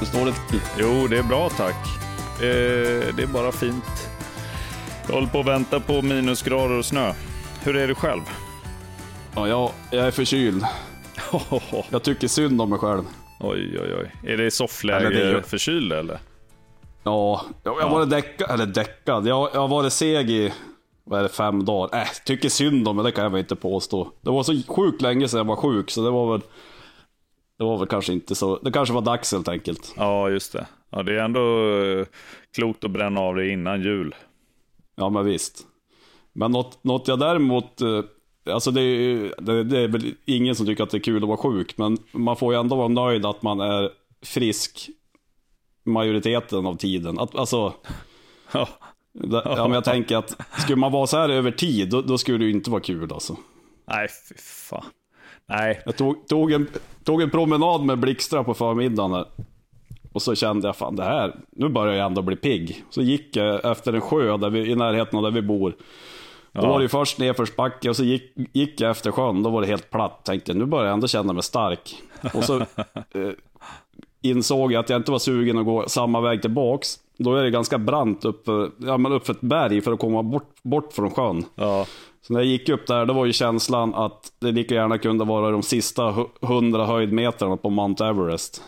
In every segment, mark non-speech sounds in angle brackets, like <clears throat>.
Hur står det till? Jo, det är bra tack. Eh, det är bara fint. Jag håller på att vänta på minusgrader och snö. Hur är det själv? Ja, jag, jag är förkyld. <laughs> Jag tycker synd om mig själv. Oj, oj, oj. Är det i soffläge Eller? Ja, jag, jag har varit däckad, eller däckad. Jag, jag har varit seg i, vad är det, fem dagar. Äh, tycker synd om mig, det kan jag väl inte påstå. Det var så sjukt länge sedan jag var sjuk, så det var väl... Det var väl kanske inte så, det kanske var dags helt enkelt. Ja, just det. Ja, det är ändå eh, klokt att bränna av det innan jul. Ja men visst. Men något, något jag däremot, eh, alltså det är, det, det är väl ingen som tycker att det är kul att vara sjuk, men man får ju ändå vara nöjd att man är frisk majoriteten av tiden. Att, alltså, <laughs> Ja, det, ja, men jag tänker att skulle man vara så här över tid, då, då skulle det ju inte vara kul alltså. nej fy fan. Nej, Jag tog, tog, en, tog en promenad med Blixtra på förmiddagen. Och så kände jag, fan det här, nu börjar jag ändå bli pigg. Så gick jag efter en sjö där vi, i närheten av där vi bor. Då var det först nedförsbacke och så gick, gick jag efter sjön, då var det helt platt. Tänkte nu börjar jag ändå känna mig stark. Och så <laughs> eh, insåg jag att jag inte var sugen att gå samma väg tillbaks. Då är det ganska brant upp, ja, men upp för ett berg för att komma bort, bort från sjön. ja. Så när jag gick upp där, då var ju känslan att det lika gärna kunde vara de sista hu- hundra höjdmetrarna på Mount Everest.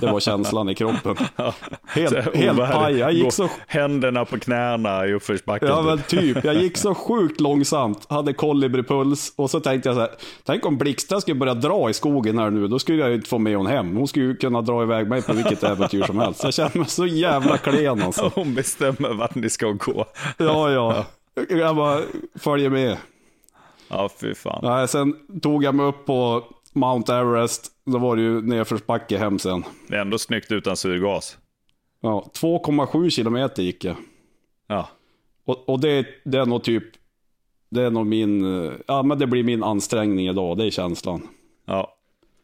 Det var känslan i kroppen. <laughs> Helt, helt paj. Jag gick så, Händerna på knäna i uppförsbacken. ja, typ. men typ, jag gick så <laughs> sjukt långsamt, hade kolibripuls och så tänkte jag så här, tänk om Blixtra skulle börja dra i skogen här nu, då skulle jag inte få med hon hem. Hon skulle ju kunna dra iväg mig på vilket äventyr som helst. Jag känner mig så jävla klen alltså. Hon bestämmer vart ni ska gå. Ja, ja. Jag bara följer med. Ja, fy fan. Nej, sen tog jag mig upp på Mount Everest. Då var det ju nedförsbacke hem sen. Det är ändå snyggt utan syrgas. Ja, 2,7 kilometer gick jag. Ja. Och, och det, det är nog typ, det är nog min, ja men det blir min ansträngning idag, det är känslan. Ja,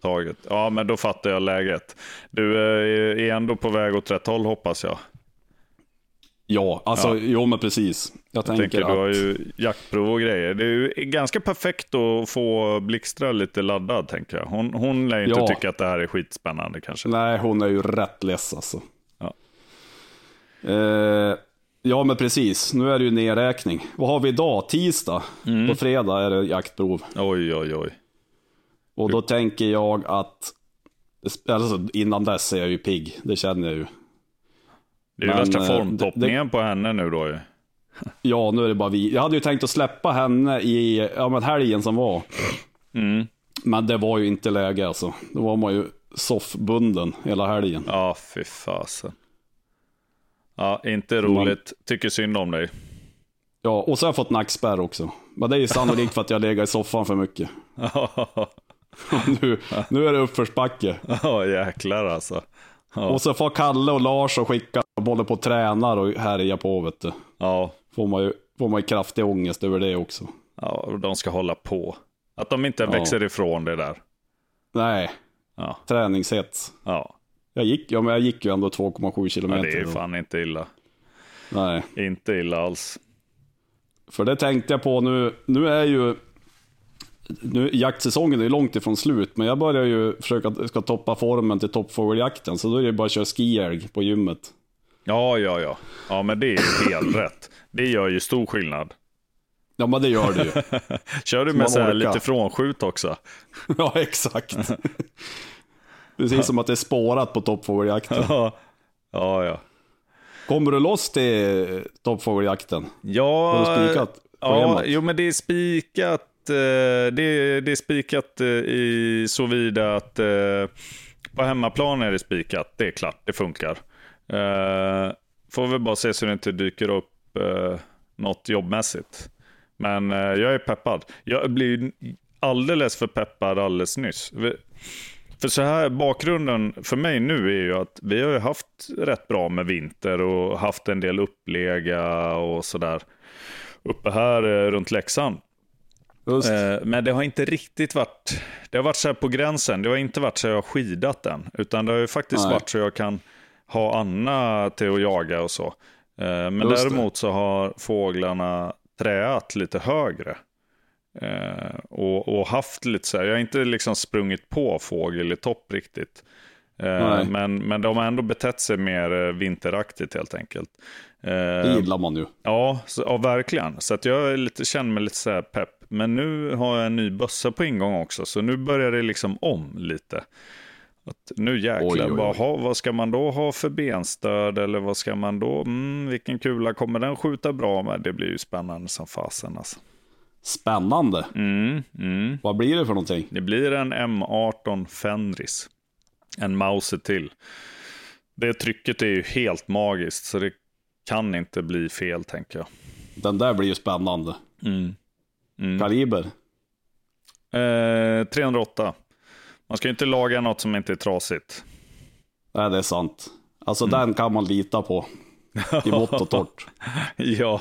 taget. Ja, men då fattar jag läget. Du eh, är ändå på väg åt rätt håll hoppas jag. Ja, alltså jo men precis. Jag tänker, Tänker, att, du har ju jaktprov och grejer. Det är ju ganska perfekt att få Blixtra lite laddad tänker jag. Hon, hon lär ju inte Ja. tycka att det här är skitspännande kanske. nej hon är ju rätt less alltså. Ja. Eh, ja men precis, nu är det ju nedräkning. Vad har vi idag? Tisdag? Mm. På fredag är det jaktprov. Oj, oj, oj. Och då tänker jag att, alltså innan dess är jag ju pigg, det känner jag ju. Det är ju värsta eh, formtoppningen på henne nu då ju. <laughs> Ja, nu är det bara vi. Jag hade ju tänkt att släppa henne i ja, men helgen som var. Mm. Men det var ju inte läge alltså. Då var man ju soffbunden hela helgen. Ja, fy fasen. Ja, inte roligt. Tycker synd om dig. Ja, och så har jag fått nackspärr också. Men det är ju sannolikt för att jag legat i soffan för mycket. <laughs> <laughs> nu, nu är det uppförsbacke. Ja, jäklar alltså. Ja. Och så får Kalle och Lars och skicka både på tränar och härja på vet du. Ja, Får man ju, får man ju kraftig ångest över det också. ja, och de ska hålla på. Att de inte växer ifrån det där. Nej, Ja, träningshets. ja. Jag gick, ja, men jag gick ju ändå 2,7 ja kilometer. det är då. fan inte illa. Nej. Inte illa alls. För det tänkte jag på nu, nu är ju nu, jaktsäsongen är långt ifrån slut, men jag börjar ju försöka ska toppa formen till toppfågeljakten, så då är det bara att köra skiälg på gymmet. Ja, ja, ja. Ja, men det är ju helt <clears throat> rätt. Det gör ju stor skillnad. Ja, men det gör det ju. <laughs> Kör du med så här lite frånskjut också? <laughs> ja, exakt. <laughs> Precis som att det är spårat på toppfågeljakten. Ja, ja. ja. Kommer du loss till toppfågeljakten? Ja, Har du spikat ja, jo men det är spikat. eh, Det är, det är spikat eh, i så vida att eh, på hemmaplan är det spikat. Det är klart, det funkar. Eh, Får vi bara se så det inte dyker upp eh, något jobbmässigt. Men eh, jag är peppad. Jag blir alldeles för peppad alldeles nyss. Vi- För så här, bakgrunden för mig nu är ju att vi har ju haft rätt bra med vinter och haft en del upplega och sådär. Uppe här runt Leksand. Just. Men det har inte riktigt varit, det har varit så här på gränsen. Det har inte varit så jag har skidat än. Utan det har ju faktiskt Nej. varit så jag kan ha Anna till att jaga och så. Eh, Men Just det. däremot så har fåglarna träat lite högre. Eh, och, och haft lite så här, jag har inte liksom sprungit på fågel i topp riktigt. Eh, Nej. men, men de har ändå betett sig mer vinteraktigt helt enkelt. Det gillar man ju. Ja, så, ja verkligen. Så att jag är lite, känner mig lite så pepp. Men nu har jag en ny bössa på ingång också, så nu börjar det liksom om lite. Att nu jäklar, Oj, oj, oj. Bara, ha, vad ska man då ha för benstöd eller vad ska man då, mm, vilken kula kommer den skjuta bra med? Det blir ju spännande som fasen alltså. Spännande. Mm, mm. Vad blir det för någonting? Det blir en M18 Fenris. En Mauser till. Det trycket är ju helt magiskt, så det kan inte bli fel tänker jag. Den där blir ju spännande. Mm. Mm. Kaliber? Eh, 308. Man ska ju inte laga något som inte är trasigt. Nej, det är sant. Alltså Mm. den kan man lita på. I vått och torrt. <laughs> ja,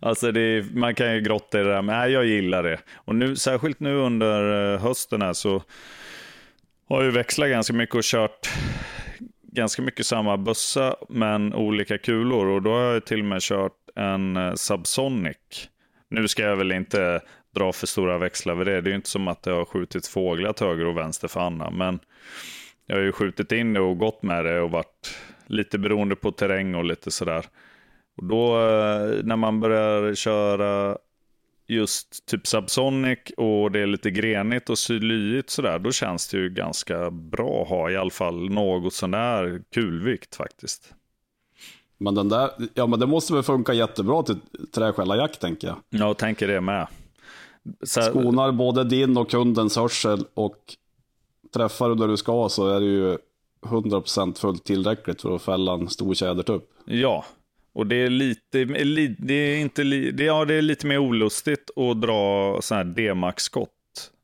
alltså det är, man kan ju grotta i det där, men nej, jag gillar det. Och nu, särskilt nu under eh, hösten här så har jag ju växlat ganska mycket och kört ganska mycket samma bössa men olika kulor. Och då har jag till och med kört en eh, Subsonic. Nu ska jag väl inte dra för stora växlar vid det. Det är ju inte som att det har skjutit fåglar till höger och vänster för Anna. Men jag har ju skjutit in det och gått med det och varit lite beroende på terräng och lite sådär. Och då eh, när man börjar köra just typ Subsonic och det är lite grenigt och sydlyigt sådär, då känns det ju ganska bra att ha i alla fall något sån där kulvikt faktiskt. Men den där, ja men det måste väl funka jättebra till träskällarjakt tänker jag. Jag tänker det med. Så Skonar både din och kundens hörsel och träffar du där du ska så är det ju 100% fullt tillräckligt för att fälla en stor tjädertupp. Ja, och det är lite, li- det är inte, det, ja, det är lite mer olustigt att dra sån här D-max-skott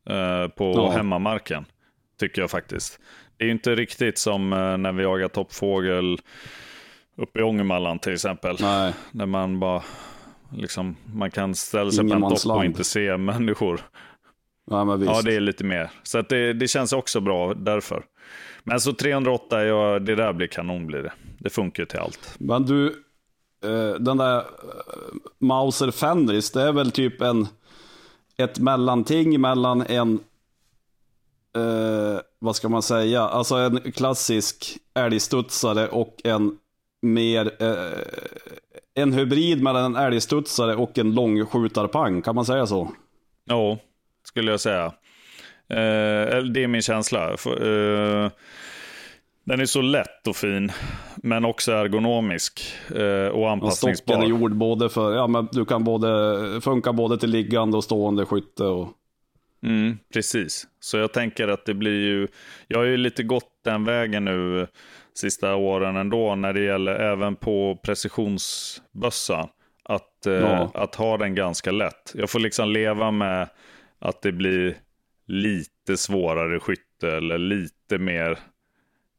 eh, på Ja. hemmamarken. Tycker jag faktiskt. Det är inte riktigt som eh, när vi jagar toppfågel uppe i Ångermanland till exempel. Nej, När man bara, liksom, man kan ställa sig på en topp och inte se människor. ja. Ja, det är lite mer. Så det, det känns också bra därför. Men så 308, ja, det där blir kanon blir det. Det funkar ju till allt. Men du, eh, den där eh, Mauser Fenris, det är väl typ en ett mellanting mellan en, eh, vad ska man säga, alltså en klassisk älgstudsare och en mer, eh, en hybrid mellan en älgstudsare och en långskjutarpang, kan man säga så? Ja, skulle jag säga. Eh, det är min känsla. För, eh, den är så lätt och fin, men också ergonomisk eh, och Och stocken anpassningsbar. är gjord både för, ja men du kan både, funka både till liggande och stående skytte och Mm, precis. Så jag tänker att det blir ju... Jag har ju lite gått den vägen nu sista åren ändå när det gäller även på precisionsbössan. Att, eh, Ja. att ha den ganska lätt. Jag får liksom leva med att det blir lite svårare skytte eller lite mer,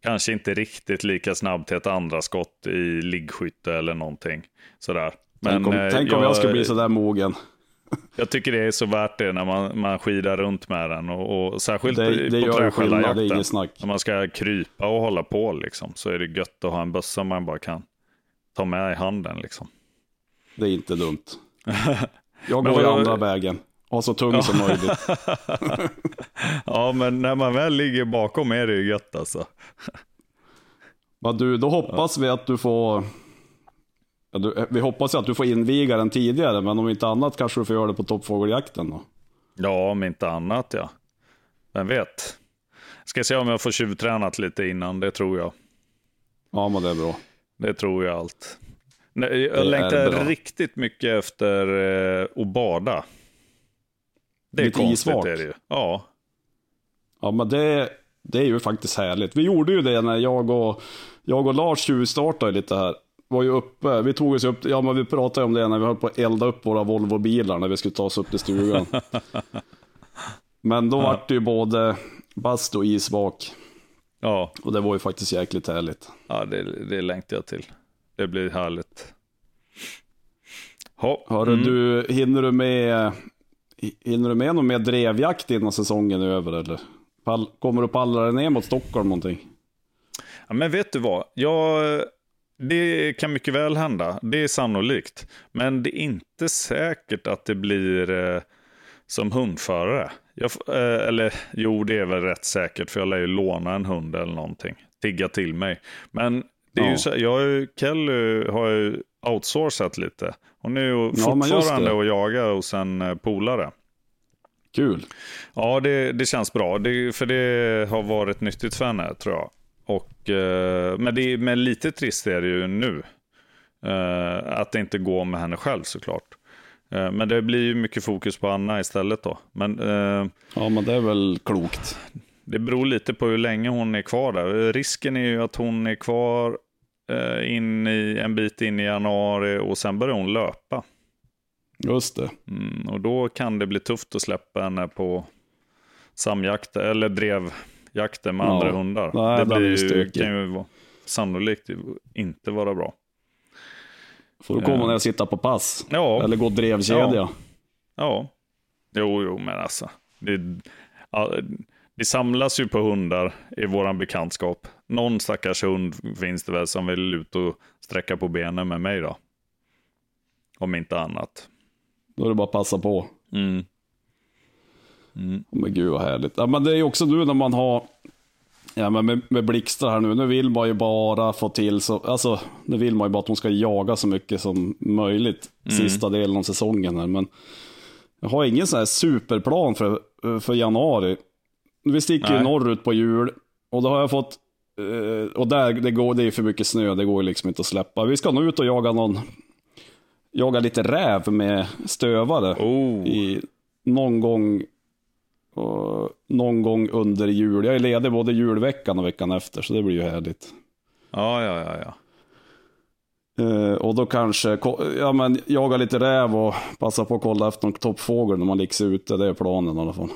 kanske inte riktigt lika snabb till ett andra skott i liggskytte eller någonting. Sådär. tänk om, eh, tänk om jag skulle bli sådär mogen. Jag tycker det är så värt det när man, man skidar runt med den. Och, och särskilt Det- i- det på träskällarjakten. När man ska krypa och hålla på liksom, så är det gött att ha en bössa man bara kan ta med i handen. Liksom. Det är inte dumt. <laughs> Jag går vad- andra vägen. Ha så tung som möjligt. <laughs> Ja, men när man väl ligger bakom är det ju gött alltså. Men du, då hoppas vi att du får Ja, vi hoppas ju att du får inviga den tidigare, men om inte annat kanske du får göra det på toppfågeljakten då. Ja, om inte annat ja. Vem vet? Ska se om jag får tjuvtränat lite innan, det tror jag. Ja, men det är bra. Det tror jag allt. Nej, Jag längtar riktigt mycket efter eh, att bada. Det är Lite konstigt isvak. är det ju. Ja. Ja, men det, det är ju faktiskt härligt. Vi gjorde ju det när jag och, jag och Lars tjuvstartade lite här. Var ju uppe, vi tog oss upp, ja men vi pratade om det när vi höll på att elda upp våra Volvo-bilar när vi skulle ta oss upp till stugan. <laughs> men då vart det ju både bastu och isvak. Ja, Och det var ju faktiskt jäkligt härligt. ja det, det längtar jag till. Det blir härligt. Ha. Hörru mm. du, hinner du med, hinner du med någon mer drevjakt innan säsongen är över eller? Pall, kommer du pallra dig ner mot Stockholm någonting? Ja, men vet du vad? Jag, det kan mycket väl hända. Det är sannolikt. Men det är inte säkert att det blir eh, som hundförare. Jag, eh, eller jo, det är väl rätt säkert. För jag lär ju låna en hund eller någonting. Tigga till mig. Men det är ju Ja. så, jag ju, Kelly har ju outsourcat lite. Hon är ju fortfarande och jagar hos en eh, polare. Kul. Ja, det, det känns bra. Det, för det har varit nyttigt för henne, tror jag. Och, eh, men, det, men lite trist är det ju nu. Eh, att det inte går med henne själv såklart. Eh, men det blir ju mycket fokus på Anna istället då. Men eh, Ja, men det är väl klokt. det beror lite på hur länge hon är kvar där. Risken är ju att hon är kvar eh, in i, en bit in i januari och sen börjar hon löpa. Just det. Mm, och då kan det bli tufft att släppa henne på samjakter eller drevjakter med Ja. andra hundar. Nej, det ju blir, stökig. kan ju vara- sannolikt inte vara bra. Får du komma ner och sitta på pass. Ja, Eller gå drevkedja. Ja. ja. Jo, jo, men alltså. Det, det samlas ju på hundar i våran bekantskap. Någon stackars hund finns det väl som vill ut och sträcka på benen med mig då. Om inte annat. Då är det bara att passa på. Mm. Men gud vad härligt. Ja, men det är ju också nu när man har Ja, men med, med blixtar här nu, nu vill man ju bara få till så, alltså, nu vill man ju bara att de ska jaga så mycket som möjligt sista delen av säsongen här, men jag har ingen sån här superplan för, för januari. Vi sticker ju Nej. norrut på jul och då har jag fått, eh, och där, det, går, det är för mycket snö, det går ju liksom inte att släppa. Vi ska nog ut och jaga någon, jaga lite räv med stövare Oh. i, någon gång och någon gång under jul. Jag är ledig både julveckan och veckan efter, så det blir ju härligt. Ja, ja, ja, ja. Eh, och då kanske ja, men, jaga lite räv och passa på att kolla efter någon toppfågel när man ligger ute. Det är planen i alla fall.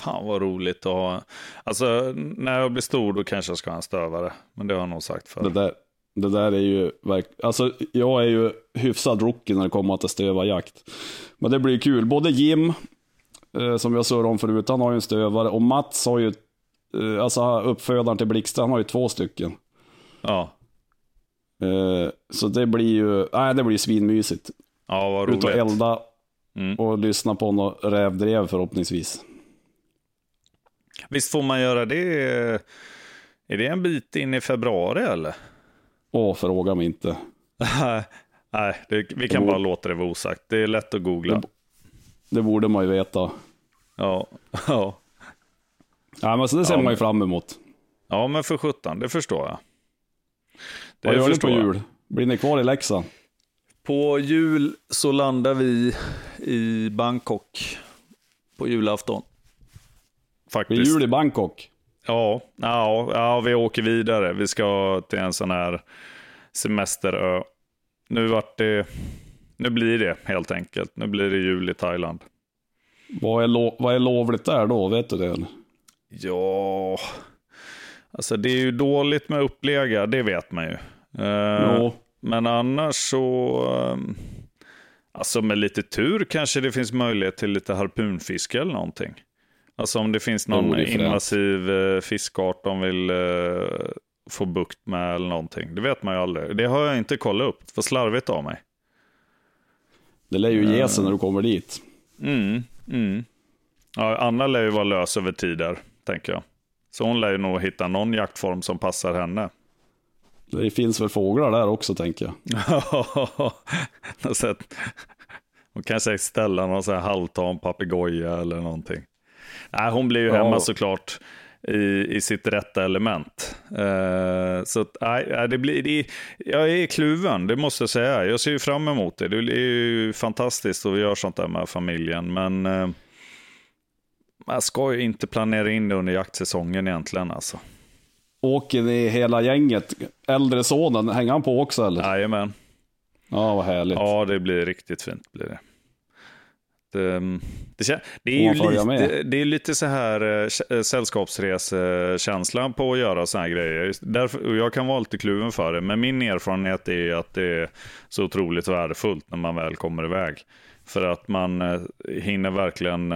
Fan vad roligt att ha. Alltså när jag blir stor då kanske jag ska ha en stövare. Men det har jag nog sagt Det förr. där, det där är ju verk- Alltså jag är ju hyfsad rookie när det kommer till stövarjakt. Men det blir kul. Både Jim, som jag surrade om förut, han har ju en stövare. Och Mats har ju, eh, alltså uppfödaren till Blixtra, han har ju två stycken. Ja. Eh, så det blir ju, nej det blir svinmysigt. ja, vad Ut och roligt. elda Mm. och lyssna på något rävdrev förhoppningsvis. Visst får man göra det? Är det en bit in i februari eller? Åh, fråga mig inte. <laughs> Nej, det, vi kan bara låta det vara osagt. Det är lätt att googla. Det- Det borde man ju veta. Ja, <laughs> ja. Ja, men så det ser Ja, man ju fram emot. ja men för sjutton, det förstår jag. Det Vad gör ni på jul? Blir ni kvar i Leksand? På jul så landar vi i Bangkok på julafton. Faktiskt. det jul i Bangkok? Ja, ja, ja, vi åker vidare. Vi ska till en sån här semesterö. Nu vart det, nu blir det helt enkelt. Nu blir det jul i Thailand. Vad är, lo- vad är lovligt där då? Vet du det? Ja, alltså det är ju dåligt med uppläggar, det vet man ju. Eh, Jo. Men annars så, ehm, alltså med lite tur kanske det finns möjlighet till lite harpunfiske eller någonting. Alltså om det finns någon Jo, invasiv eh, fiskart de vill eh, få bukt med eller någonting. Det vet man ju aldrig. Det har jag inte kollat upp, för slarvigt av mig. Det lär ju ge sig när du kommer dit. Mm, mm. Ja, Anna lär ju vara lös över tid där, tänker jag. Så hon lär ju nog hitta någon jaktform som passar henne. Det finns väl fåglar där också tänker jag. <laughs> Ja, Hon kanske ställa någon halvtam papegoja eller någonting. Nej, hon blir ju Ja. hemma såklart i, i sitt rätta element. Eh, så att, nej, det blir, det, jag är kluven, det måste jag säga. Jag ser ju fram emot det. Det är ju fantastiskt att vi gör sånt där med familjen. Men eh, man ska ju inte planera in det under jaktsäsongen egentligen. Alltså. Åker ni hela gänget? Äldre sonen, hänger han på också eller? Jajamän. Ja, vad härligt. Ja, det blir riktigt fint. Blir det. Det, det, är ju lite, det är lite så här eh, eh, sällskapsresekänslan på att göra såna här grejer. Därför, och jag kan vara lite kluven för det, men min erfarenhet är att det är så otroligt värdefullt när man väl kommer iväg. För att man eh, hinner verkligen,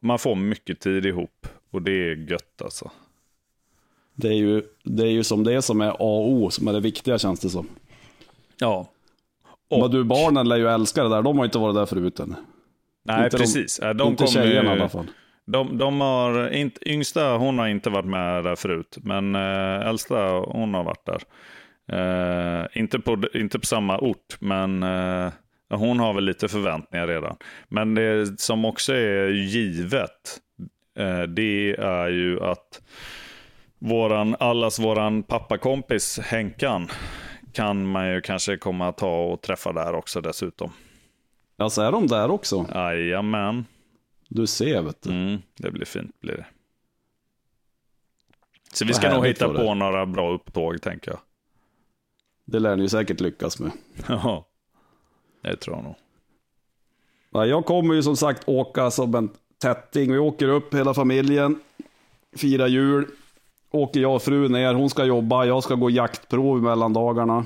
man får mycket tid ihop och det är gött alltså. Det, är ju, det är ju som det som är A och O som är det viktiga känns det som. Ja. Men du, barnen lär ju älska det där. De har inte varit där förut än. Nej, Inte de- precis. Eh, de inte kommer ju- tjejerna i alla fall. De, de har, inte, yngsta hon har inte varit med där förut, men äh, äldsta hon har varit där. Eh, inte, på, inte på samma ort, men eh, hon har väl lite förväntningar redan. Men det som också är givet, eh, det är ju att våran, allas våran pappakompis Henkan kan man ju kanske komma att ta och träffa där också dessutom. Alltså är de där också? Jajamän, Du ser vet du. mm, det blir fint blir det. Så vi ska nog hitta var det. på några bra upptåg tänker jag. Det lär ni säkert lyckas med. <laughs> Ja, det tror jag nog. Ja, jag kommer ju som sagt åka som en tätting. Vi åker upp hela familjen, firar jul. Åker jag och fru ner, hon ska jobba, jag ska gå jaktprov mellan dagarna.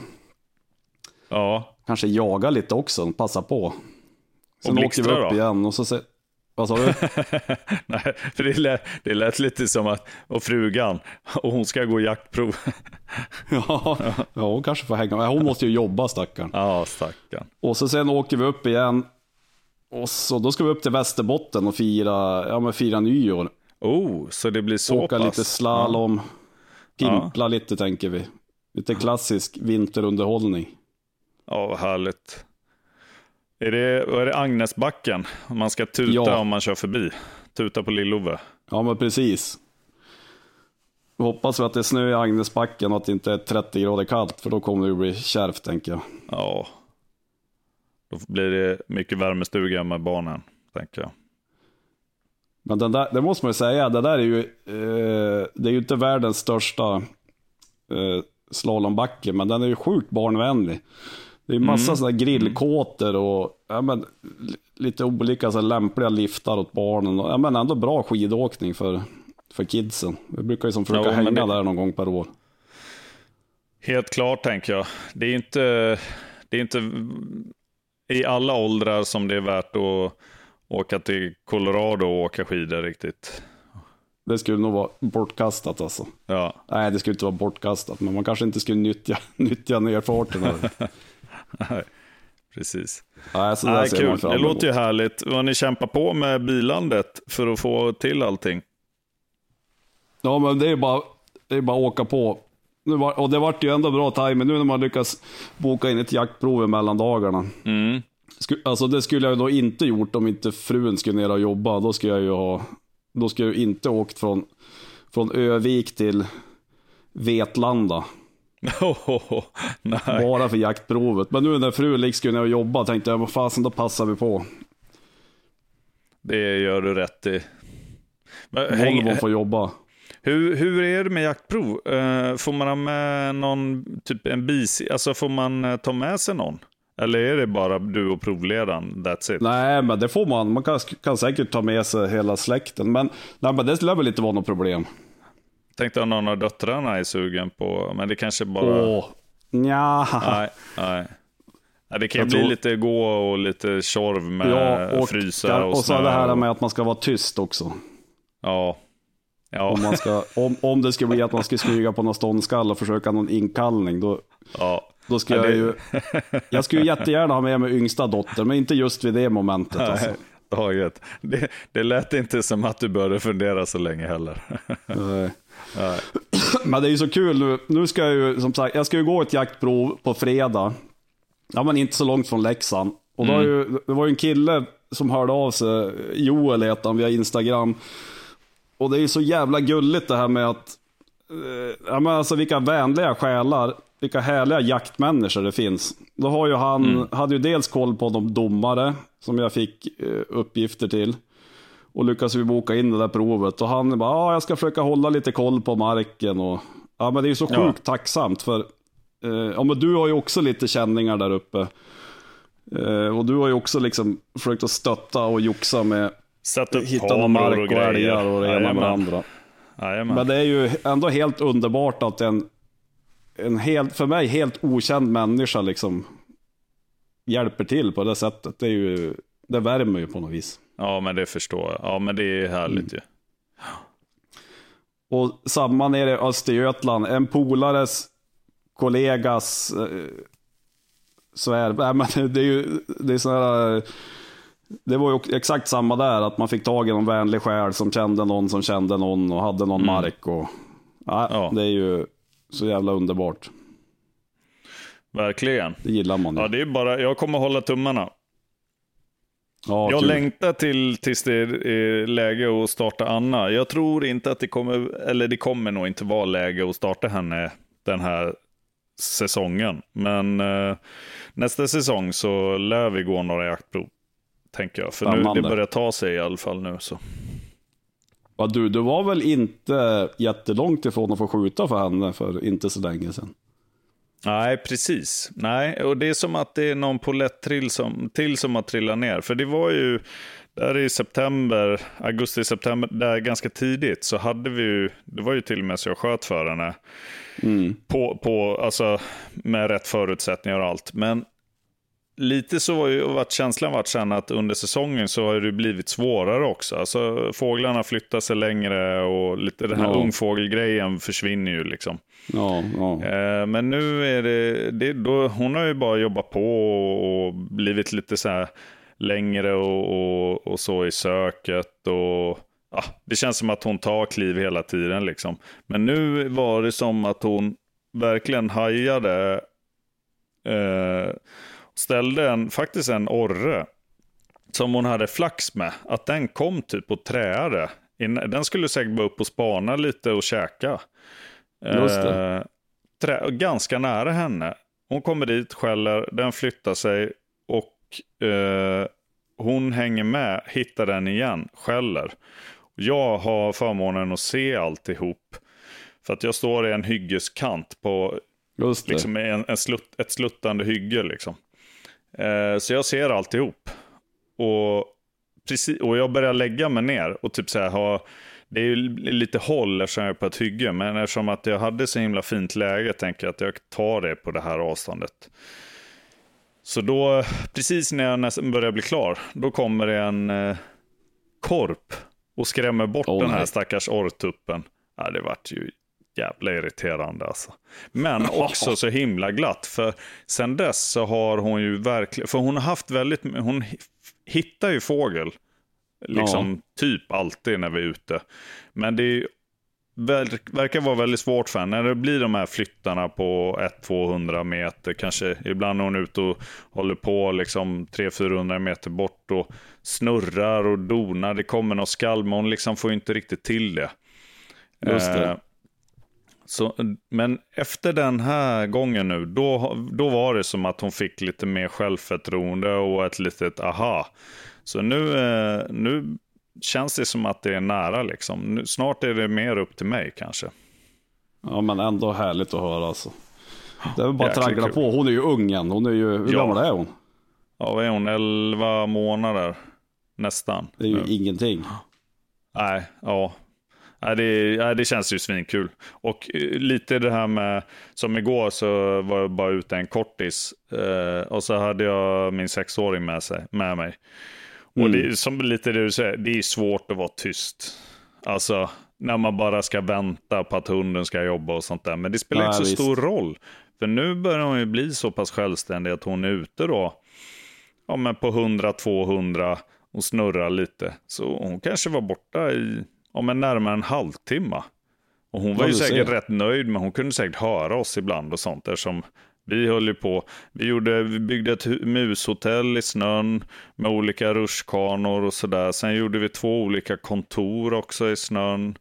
Ja, Kanske jaga lite också, passa på. Sen åker vi upp då? igen och så se... Vad sa du? <laughs> Nej, för det lät, det lät lite som att, och frugan, och hon ska gå jaktprov. <laughs> ja, ja, hon kanske får hänga med. Hon måste ju jobba stackarn. Ja, stackarn. Och så sen åker vi upp igen. Och så då ska vi upp till Västerbotten och fira, ja, men fira nyår. Oh, så det blir så Åka pass? lite slalom. Pimpla lite tänker vi. Lite klassisk vinterunderhållning. Ja, vad härligt. Är det, är det Agnesbacken? Man ska tuta Ja. om man kör förbi. Tuta på Lill-Ove. Ja men precis. Vi hoppas vi att det är snö i Agnesbacken och att det inte är 30 grader kallt. För då kommer det bli kärvt tänker jag. Ja. Då blir det mycket värmestuga med barnen, tänker jag. Men den där, det måste man ju säga, det där är ju, eh, det är ju inte världens största eh, slalombacke, men den är ju sjukt barnvänlig. Det är massa Mm. sådana grillkåtor och ja, men, li- lite olika så lämpliga liftar åt barnen. Och, ja, men ändå bra skidåkning för, för kidsen. Vi brukar ju som försöka men hänga det- där någon gång per år. Helt klart, tänker jag. Det är inte, det är inte i alla åldrar som det är värt att åka till Colorado och åka skidor riktigt. Det skulle nog vara bortkastat alltså. Ja, Nej, det skulle inte vara bortkastat, men man kanske inte skulle nyttja, <laughs> nyttja nerfarten. <laughs> <laughs> precis. Nej, så Nej, ser kul. Det låter ju härligt. Vad ni kämpar på med bilandet för att få till allting. Ja, men det är bara, det är bara att åka på. Nu var, och det vart ju ändå bra timing nu när man lyckas boka in ett jaktprov mellan dagarna. Mm. Sku, alltså det skulle jag då inte gjort om inte frun skulle ner och jobba. Då skulle jag ju ha, då skulle jag ju inte åkt från, från Övik till Vetlanda. <laughs> nej. Bara för jaktprovet. Men nu när frun liksom skulle ner och jobba tänkte jag, vad fasen då passar vi på. Det gör du rätt i. Men, Volvo får jobba. hur, hur är det med jaktprov? Eh, får man ha med någon, typ en bis, alltså får man eh, ta med sig någon? Eller är det bara du och provledaren, that's it? Nej, men det får man. Man kan, kan säkert ta med sig hela släkten. Men, nej, men det lär väl inte vara något problem. Tänkte om någon av döttrarna är sugen på, men det kanske bara... Åh, nja. Nej, nej. nej. Det kan ju Jag bli tror- lite gå och lite tjorv med Ja, och, frysa och, och så det här med att man ska vara tyst också. Ja. Ja, Om, man ska, om, om det skulle bli att man ska smyga på någon ståndskall och försöka någon inkallning, då, ja. då skulle Ja, jag det- ju... Jag skulle ju jättegärna ha med mig yngsta dotter, men inte just vid det momentet. Alltså. Nej, taget. Det, det lät inte som att du började fundera så länge heller. Nej. Men det är ju så kul nu. Nu ska jag ju, som sagt, jag ska ju gå ett jaktprov på fredag. Ja, men inte så långt från Leksand. Och då har ju, det var ju en kille som hörde av sig, Joel heter han, via Instagram. Och det är ju så jävla gulligt det här med att, eh, ja men alltså vilka vänliga själar, vilka härliga jaktmänniskor det finns. Då har ju han, hade ju dels koll på de domare som jag fick eh, uppgifter till. Och lyckas vi boka in det där provet. Och han bara, ja jag ska försöka hålla lite koll på marken. Och, ja men det är ju så sjukt Ja. tacksamt för, eh, ja men du har ju också lite känningar där uppe. Eh, och du har ju också liksom försökt att stötta och joxa med Sätt upp hitta någon mark och och älgar och det ena med det andra. Jajamän. Men det är ju ändå helt underbart att en, en helt, för mig helt okänd människa liksom hjälper till på det sättet. Det, är ju, det värmer ju på något vis. Ja, men det förstår jag. Ja, men det är härligt Mm. ju. Och samma nere i Östergötland, en polares kollegas eh, svär, nej, men det är ju det är så här, det var ju exakt samma där, att man fick tag i någon vänlig själ som kände någon som kände någon och hade någon mark. Och, ja, Ja. Det är ju så jävla underbart. Verkligen. Det gillar man ju. Ja, det är bara, jag kommer hålla tummarna. Ja, jag kul. längtar till tills det är läge att starta Anna. Jag tror inte att det kommer, eller det kommer nog inte vara läge att starta henne den här säsongen. Men eh, nästa säsong så lär vi gå några jaktprov. Tänker jag. För nu, det börjar ta sig i alla fall nu. Så. Ja, du, du var väl inte jättelångt ifrån att få skjuta för henne för inte så länge sedan? Nej, precis. Nej, och det är som att det är någon polettrill som, till som har trillat ner. För det var ju, där i september, augusti-september, där ganska tidigt, så hade vi ju, det var ju till och med så jag sköt för henne. På, på, alltså, med rätt förutsättningar och allt. Men lite så har ju varit känslan varit sen att under säsongen så har det blivit svårare också. Alltså fåglarna flyttar sig längre och lite den här Ja. ungfågelgrejen försvinner ju liksom. Ja, ja. Eh, Men nu är det, det då, hon har ju bara jobbat på och blivit lite så här längre och, och, och så i söket. Och, ja, det känns som att hon tar kliv hela tiden. Liksom. Men nu var det som att hon verkligen hajade. Eh, ställde en, faktiskt en orre som hon hade flax med. Att den kom typ och träade. Den skulle säkert bara upp och spana lite och käka. Just. Eh, trä, ganska nära henne. Hon kommer dit, skäller, den flyttar sig och eh, hon hänger med, hittar den igen, skäller. Jag har förmånen att se alltihop. För att jag står i en hyggeskant på Just det. liksom en, en slutt, ett sluttande hygge. Liksom. Eh, så jag ser alltihop. Och, precis, och jag börjar lägga mig ner och typ så här ha, det är ju lite håll eftersom jag är på ett hygge, men eftersom att jag hade så himla fint läge tänker jag att jag tar det på det här avståndet. Så då, precis när jag nästan börjar bli klar, då kommer det en eh, korp och skrämmer bort Åh, den här nej. stackars orrtuppen. Ja, det vart ju jävla irriterande alltså. Men <laughs> också så himla glatt, för sen dess så har hon ju verkligen, för hon har haft väldigt, hon hi- hittar ju fågel, liksom typ alltid när vi är ute. Men det är verk- verkar vara väldigt svårt för henne. När det blir de här flyttarna på 100-200 meter, kanske ibland är hon ute och håller på liksom 300-400 meter bort och snurrar och donar. Det kommer något skall, men hon liksom får inte riktigt till det. Just det. Så, men efter den här gången nu, då, då var det som att hon fick lite mer självförtroende och ett litet aha. Så nu, eh, nu känns det som att det är nära liksom. Nu, snart är det mer upp till mig kanske. Ja, men ändå härligt att höra alltså. Det är väl bara att traggla på. Hon är ju ung än. Hon är ju, hur Ja. gammal är hon? Ja, vad är hon? 11 månader nästan. Det är ju nu. ingenting. Nej, ja. Nej, det, nej, det känns ju svinkul. Och eh, lite det här med, som igår så var jag bara ute en kortis. Eh, och så hade jag min sexåring med, sig, med mig. Och det är som lite det du säger, det är svårt att vara tyst. Alltså, när man bara ska vänta på att hunden ska jobba och sånt där. Men det spelar Nej, inte så visst. stor roll. För nu börjar hon ju bli så pass självständig att hon är ute då. Ja, men på 100-200 och snurrar lite. Så hon kanske var borta i ja, men närmare en halvtimme. Och hon var ju säkert rätt nöjd, men hon kunde säkert höra oss ibland och sånt eftersom vi höll ju på. Vi, gjorde, vi byggde ett mushotell i snön med olika rutschkanor och sådär. Sen gjorde vi två olika kontor också i snön.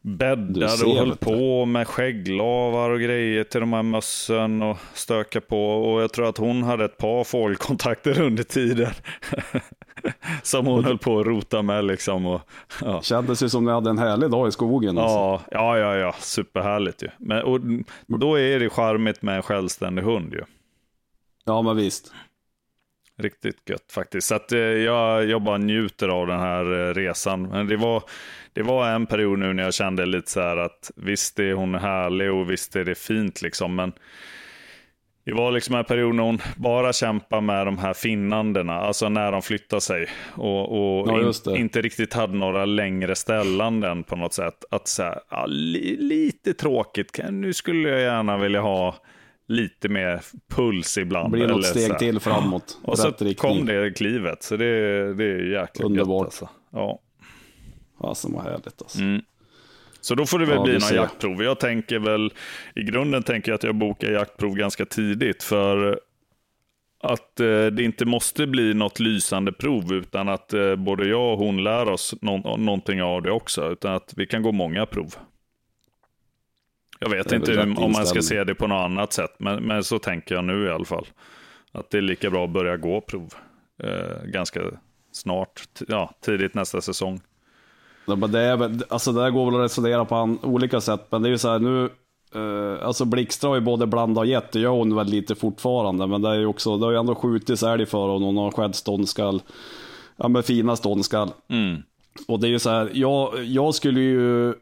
Bäddade och höll på med skägglavar och grejer till de här mössen och stöka på. Och jag tror att hon hade ett par fågelkontakter under tiden. <laughs> <laughs> Som hon höll på att rota med liksom. Och, ja. Kändes ju som ni hade en härlig dag i skogen. Alltså. Ja, ja, ja, ja, superhärligt ju. Men, och, då är det charmigt med en självständig hund ju. ja, men visst. Riktigt gött faktiskt. Så att, eh, jag, jag bara njuter av den här eh, resan. Men det var, det var en period nu när jag kände lite så här att visst är hon härlig och visst är det fint liksom. Men det var liksom en period när hon bara kämpade med de här finnandena, alltså när de flyttade sig. Och, och Ja, in, inte riktigt hade några längre ställanden på något sätt. Att så här, ja, li, lite tråkigt, nu skulle jag gärna vilja ha lite mer puls ibland. Det blir något steg här. till framåt. Och så riktning. kom det klivet, så det, det är jäkligt Underbart. gött alltså. Ja. Fasen vad härligt alltså. Mm. Så då får det väl Ja, bli några jaktprov. Jag tänker väl, i grunden tänker jag att jag bokar jaktprov ganska tidigt för att eh, det inte måste bli något lysande prov utan att eh, både jag och hon lär oss nå- någonting av det också. Utan att vi kan gå många prov. Jag vet inte hur, om man ska se det på något annat sätt, men, men så tänker jag nu i alla fall. Att det är lika bra att börja gå prov eh, ganska snart, ja, tidigt nästa säsong. Men Det, är, alltså det där går väl att resonera på olika sätt, men det är ju så här nu, eh, alltså Blixtra har ju både blandat och gett, det gör hon väl lite fortfarande, men det är ju också, det har ju ändå skjutits älg för honom, hon har skett ståndskall, ja men fina ståndskall. Mm. Och det är ju så här, jag, jag skulle ju,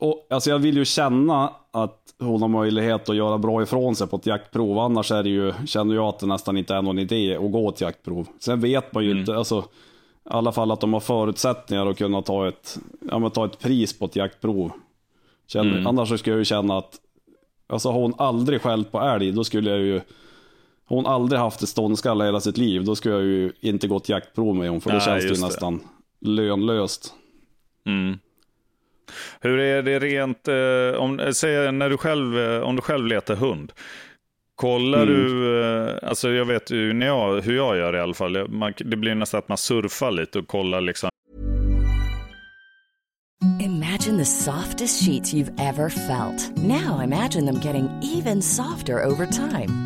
och, alltså jag vill ju känna att hon har möjlighet att göra bra ifrån sig på ett jaktprov, annars är det ju, känner jag att det nästan inte är någon idé att gå ett jaktprov. Sen vet man ju inte, alltså, i alla fall att de har förutsättningar att kunna ta ett, ja, ta ett pris på ett jaktprov. Känner, Annars så skulle jag ju känna att, alltså har hon aldrig skällt på älg, då skulle jag ju, har hon aldrig haft ett ståndskall hela sitt liv, då skulle jag ju inte gått jaktprov med hon, för då Nej, känns det ju det. nästan lönlöst. Mm. Hur är det rent, eh, om, eh, säg, när du själv, eh, om du själv letar hund? Kollar Mm. du, eh, alltså jag vet ju när jag, hur jag gör i alla fall, man, det blir nästan att man surfar lite och kollar liksom. Imagine the softest sheets you've ever felt. Now imagine them getting even softer over time.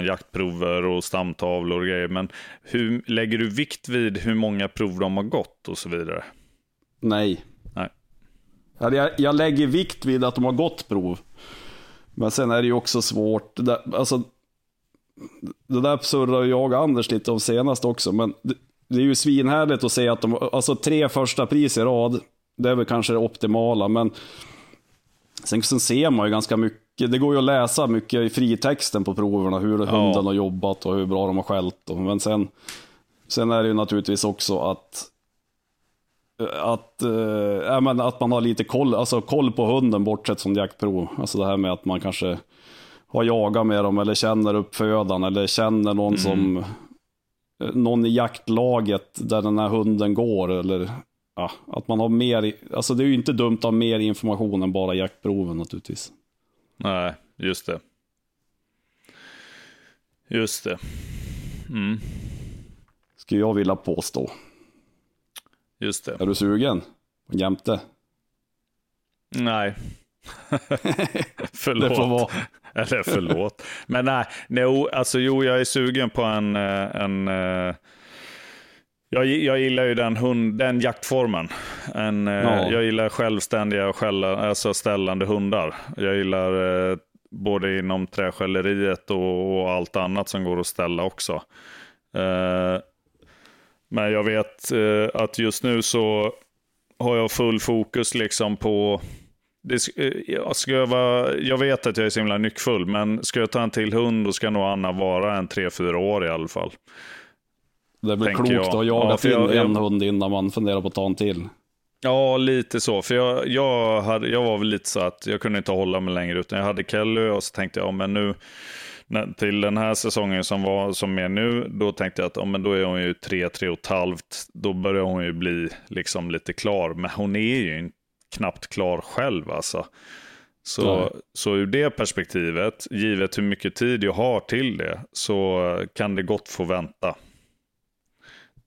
Jaktprover och stamtavlor och grejer. Men hur lägger du vikt vid hur många prov de har gått och så vidare? Nej. Nej. Ja, Jag, jag lägger vikt vid att de har gått prov. Men sen är det ju också svårt. Det, alltså, det där surrar jag och Anders lite om senast också. Men det, det är ju svinhärligt att se att de, alltså tre första pris i rad, det är väl kanske det optimala. Men sen, sen ser man ju ganska mycket, det går ju att läsa mycket i fritexten på proverna, hur hunden har jobbat och hur bra de har skällt. och- Men sen, sen är det ju naturligtvis också att att, ja, men att man har lite koll, alltså koll på hunden bortsett från jaktprov. Alltså det här med att man kanske har jagat med dem eller känner uppfödaren eller känner någon som eh, någon i jaktlaget där den här hunden går eller ja, att man har mer, alltså det är ju inte dumt att ha mer information än bara jaktproven naturligtvis. Nej, just det. Just det. Mm, Skulle jag vilja påstå. just det. Är du sugen? Jämte? Nej. <laughs> förlåt. Det får vara. Eller förlåt. Men nej, no, alltså jo, jag är sugen på en... eh, en eh, jag, jag gillar ju den, hund, den jaktformen. En, eh, Ja. Jag gillar självständiga och skälla, alltså ställande hundar. Jag gillar eh, både inom träskälleriet och, och allt annat som går att ställa också. Eh, men jag vet eh, att just nu så har jag full fokus liksom på det, eh, jag, ska jag, vara, jag vet att jag är så himla nyckfull, men ska jag ta en till hund då ska nog Anna vara en tre fyra år i alla fall. Det är väl klokt jag. att ha jagat Ja, in jag- jag- en hund innan man funderar på att ta en till. Ja, lite så. För jag, jag, hade, jag var väl lite så att jag kunde inte hålla mig längre, utan jag hade Kelly och så tänkte jag, ja, men nu till den här säsongen som var som är nu, då tänkte jag att ja, men då är hon ju tre, tre och ett halvt. Då börjar hon ju bli liksom lite klar, men hon är ju knappt klar själv alltså. Så, Nej. så ur det perspektivet, givet hur mycket tid jag har till det, så kan det gott få vänta.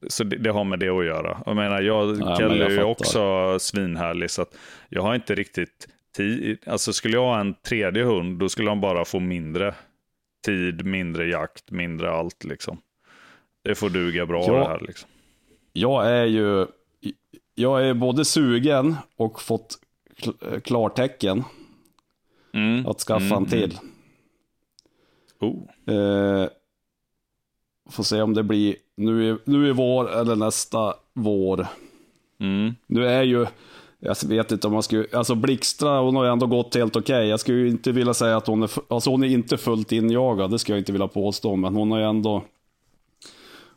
Så det, det har med det att göra. Jag menar, jag, men Kelly jag är ju också svinhärlig, så att jag har inte riktigt tid. Alltså skulle jag ha en tredje hund, då skulle han bara få mindre tid, mindre jakt, mindre allt liksom. Det får duga bra Ja. det här liksom. Jag är ju, jag är både sugen och fått kl- klartecken Mm. att skaffa en till. Oh. Eh, får se om det blir nu i, nu i vår eller nästa vår. Mm. Nu är ju, jag vet inte om man skulle, alltså Blixtra hon har ju ändå gått helt okej. Jag skulle ju inte vilja säga att hon är, alltså hon är inte fullt injagad, det skulle jag inte vilja påstå, men hon har ju ändå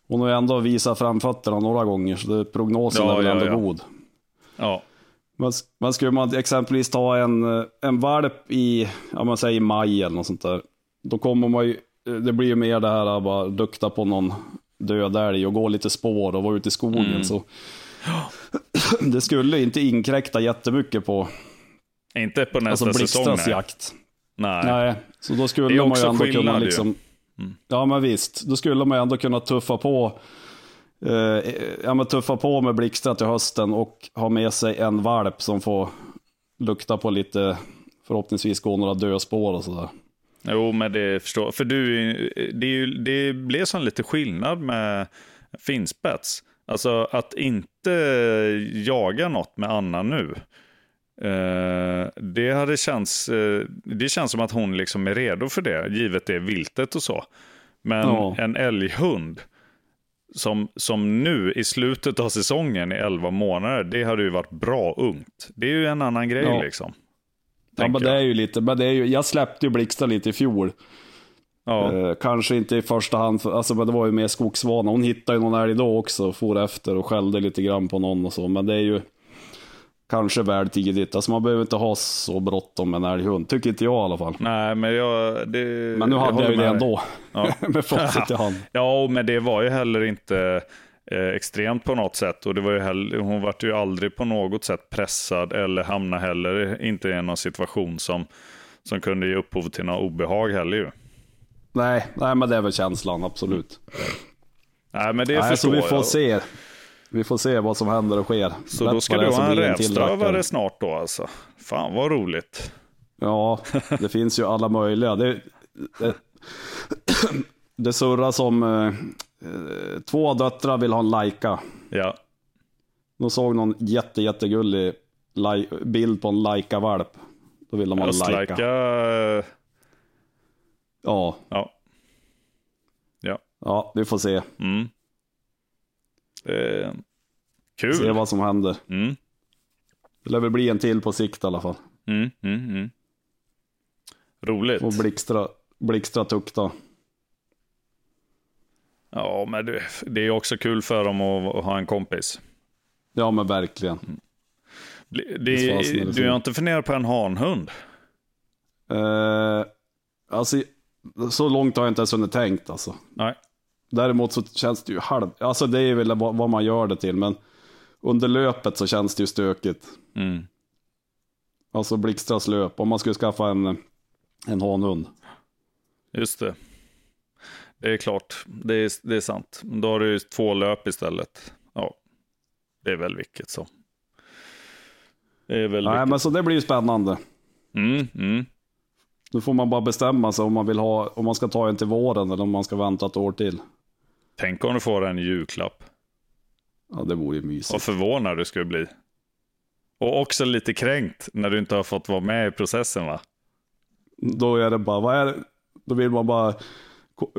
hon har ju ändå visat framfötterna några gånger, så det, prognosen Ja, är väl ja, ändå ja. god. Ja. Men, men skulle man exempelvis ta en, en valp i, ja man säger i maj eller något sånt där. Då kommer man ju, det blir ju mer det här att bara lukta på någon död älg och gå lite spår och vara ute i skogen. Mm. Så <clears throat> det skulle inte inkräkta jättemycket på Inte på nästa alltså säsong. Nej. jakt. nej. Nej, så då Det skulle är man ju också ändå skillnad kunna ju. liksom, ja men visst, då skulle man ju ändå kunna tuffa på eh, ja, men tuffa på med Blixtra till hösten och ha med sig en valp som får lukta på lite, förhoppningsvis gå några dödspår och sådär. Jo, men det förstår jag. För du, det, ju, det blev som lite skillnad med finspets. Alltså att inte jaga något med Anna nu. Eh, det hade känts, eh, det känns som att hon liksom är redo för det, givet det viltet och så. Men Ja. en älghund som, som nu i slutet av säsongen i 11 månader, det hade ju varit bra ungt. Det är ju en annan grej Ja. liksom. Ja, men det jag. är ju lite, men det är ju, jag släppte ju Blixtra lite i fjol. Ja. Eh, kanske inte i första hand, för, alltså, men det var ju mer skogsvana. Hon hittade ju någon älg då också och for efter och skällde lite grann på någon och så. Men det är ju kanske väl tidigt. Alltså man behöver inte ha så bråttom med en älghund, tycker inte jag i alla fall. Nej, men jag... Det, Men nu hade jag, håller ju det ändå, Ja. <laughs> med facit i hand. Ja, men det var ju heller inte eh, extremt på något sätt. Och det var ju heller, hon var ju aldrig på något sätt pressad eller hamnade heller inte i någon situation som, som kunde ge upphov till något obehag heller ju. Nej, nej, men det är väl känslan, absolut. Nej, men det Nej, så förstår vi får jag. se. Vi får se vad som händer och sker. Så Lätt då ska du ha en rävströvare snart då alltså. Fan vad roligt. Ja, det finns ju alla möjliga. Det, det, det surrar som eh, eh, två döttrar vill ha en Laika. Ja, De såg någon jätte, jättegullig bild på en Laika-valp. Då vill de ha en Laika. Eh, Ja, Ja. Ja. ja, vi får se. Mm. Eh, kul. Se vad som händer. Mm. Det lär väl bli en till på sikt i alla fall. Mm, mm, mm. Roligt. Och Blixtra, Blixtra tukta. Ja, men det, det är också kul för dem att, att ha en kompis. Ja, men verkligen. Det, fasen är det du har inte funderat på en hanhund? Eh, alltså, så långt har jag inte ens hunnit tänkt alltså. Nej. Däremot så känns det ju halv... Alltså det är väl vad vad man gör det till, men under löpet så känns det ju stökigt. Mm. Alltså Blixtras löp, om man skulle skaffa en, en hanhund. Just det. Det är klart, det är, det är sant. Då har du två löp istället. Ja, det är väl vilket som. Det är väl Nej, vilket. men så det blir ju spännande. Mm, mm. Nu får man bara bestämma sig om man vill ha, om man ska ta en till våren eller om man ska vänta ett år till. Tänk om du får en julklapp. Ja, det vore ju Vad mysigt. förvånad du skulle bli. Och också lite kränkt när du inte har fått vara med i processen va? Då är det bara, vad är det? Då vill man bara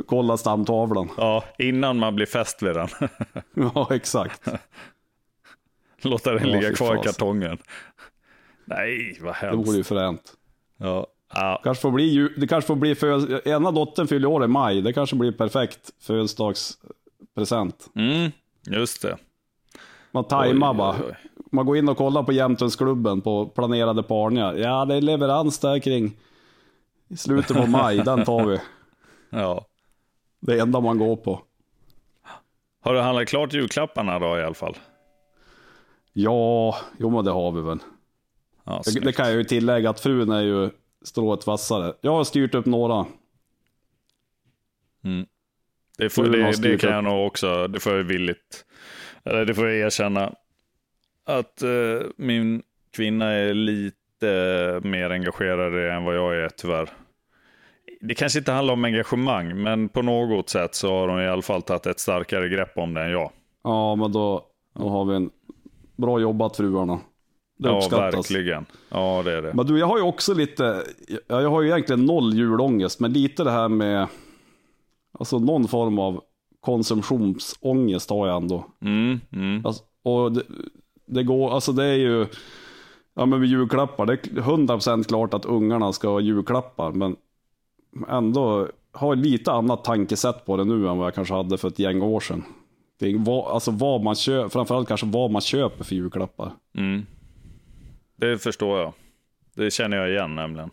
kolla stamtavlan. Ja, innan man blir fäst vid den. <laughs> Ja, exakt. Låta den Ja, ligga kvar i kartongen. Nej, vad Det vore ju hemskt. fränt. Ja. Ja. Kanske får bli, det kanske får bli föd- ena dottern fyller år i maj. Det kanske blir perfekt födelsedagspresent. Mm, just det. Man tajmar bara. oj, oj. Man går in och kollar på Jämtlandsklubben på planerade parningar. Ja, det är leverans där kring i slutet på maj. Den tar vi. <laughs> Ja. Det enda man går på. Har du handlat klart julklapparna då i alla fall? Ja, jo men det har vi väl. Ja, Det, det kan jag ju tillägga att frun är ju strået vassare. Jag har styrt upp några. Det, får, det, det kan jag nog också, det får jag villigt, eller det får jag erkänna. Att eh, min kvinna är lite mer engagerad än vad jag är tyvärr. Det kanske inte handlar om engagemang, men på något sätt så har hon i alla fall tagit ett starkare grepp om det än jag. Ja, men då, då har vi en bra jobbat fruarna. Det ja, uppskattas. verkligen. Ja, det är det. Men du, jag har ju också lite, ja, jag har ju egentligen noll julångest, men lite det här med, alltså någon form av konsumtionsångest har jag ändå. Mm, mm. Alltså, och det, det går, alltså det är ju, ja men med julklappar, det är 100% klart att ungarna ska ha julklappar, men ändå har lite annat tankesätt på det nu än vad jag kanske hade för ett gäng år sedan. Det är vad, alltså vad man köper, framförallt kanske vad man köper för julklappar. Mm. Det förstår jag. Det känner jag igen nämligen.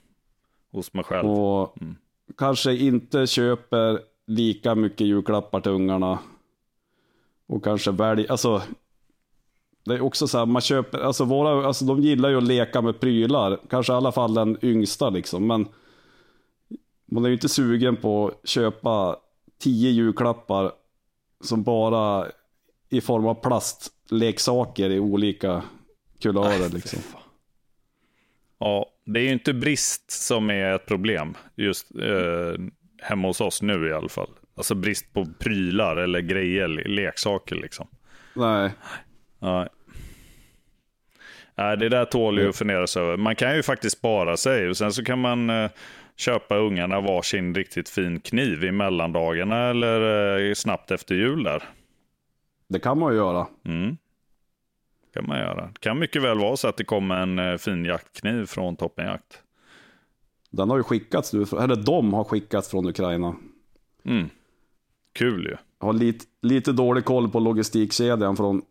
Hos mig själv. Och kanske inte köper lika mycket julklappar till ungarna. Och kanske väljer, alltså. Det är också så här, man köper, alltså våra, alltså de gillar ju att leka med prylar. Kanske i alla fall den yngsta liksom, men. Man är ju inte sugen på att köpa tio julklappar som bara i form av plastleksaker i olika kulörer liksom. Ja, det är ju inte brist som är ett problem just eh, hemma hos oss nu i alla fall. Alltså brist på prylar eller grejer, le- leksaker liksom. Nej, Nej. Nej, det där tål ju att funderas över. Man kan ju faktiskt spara sig och sen så kan man eh, köpa ungarna varsin riktigt fin kniv i mellandagarna eller eh, snabbt efter jul där. det kan man ju göra. Mm. kan man göra. Det kan mycket väl vara så att det kommer en eh, fin jaktkniv från Toppenjakt. Den har ju skickats nu, eller de har skickats från Ukraina. Mm. Kul ju. Jag har lite, lite dålig koll på logistikkedjan från,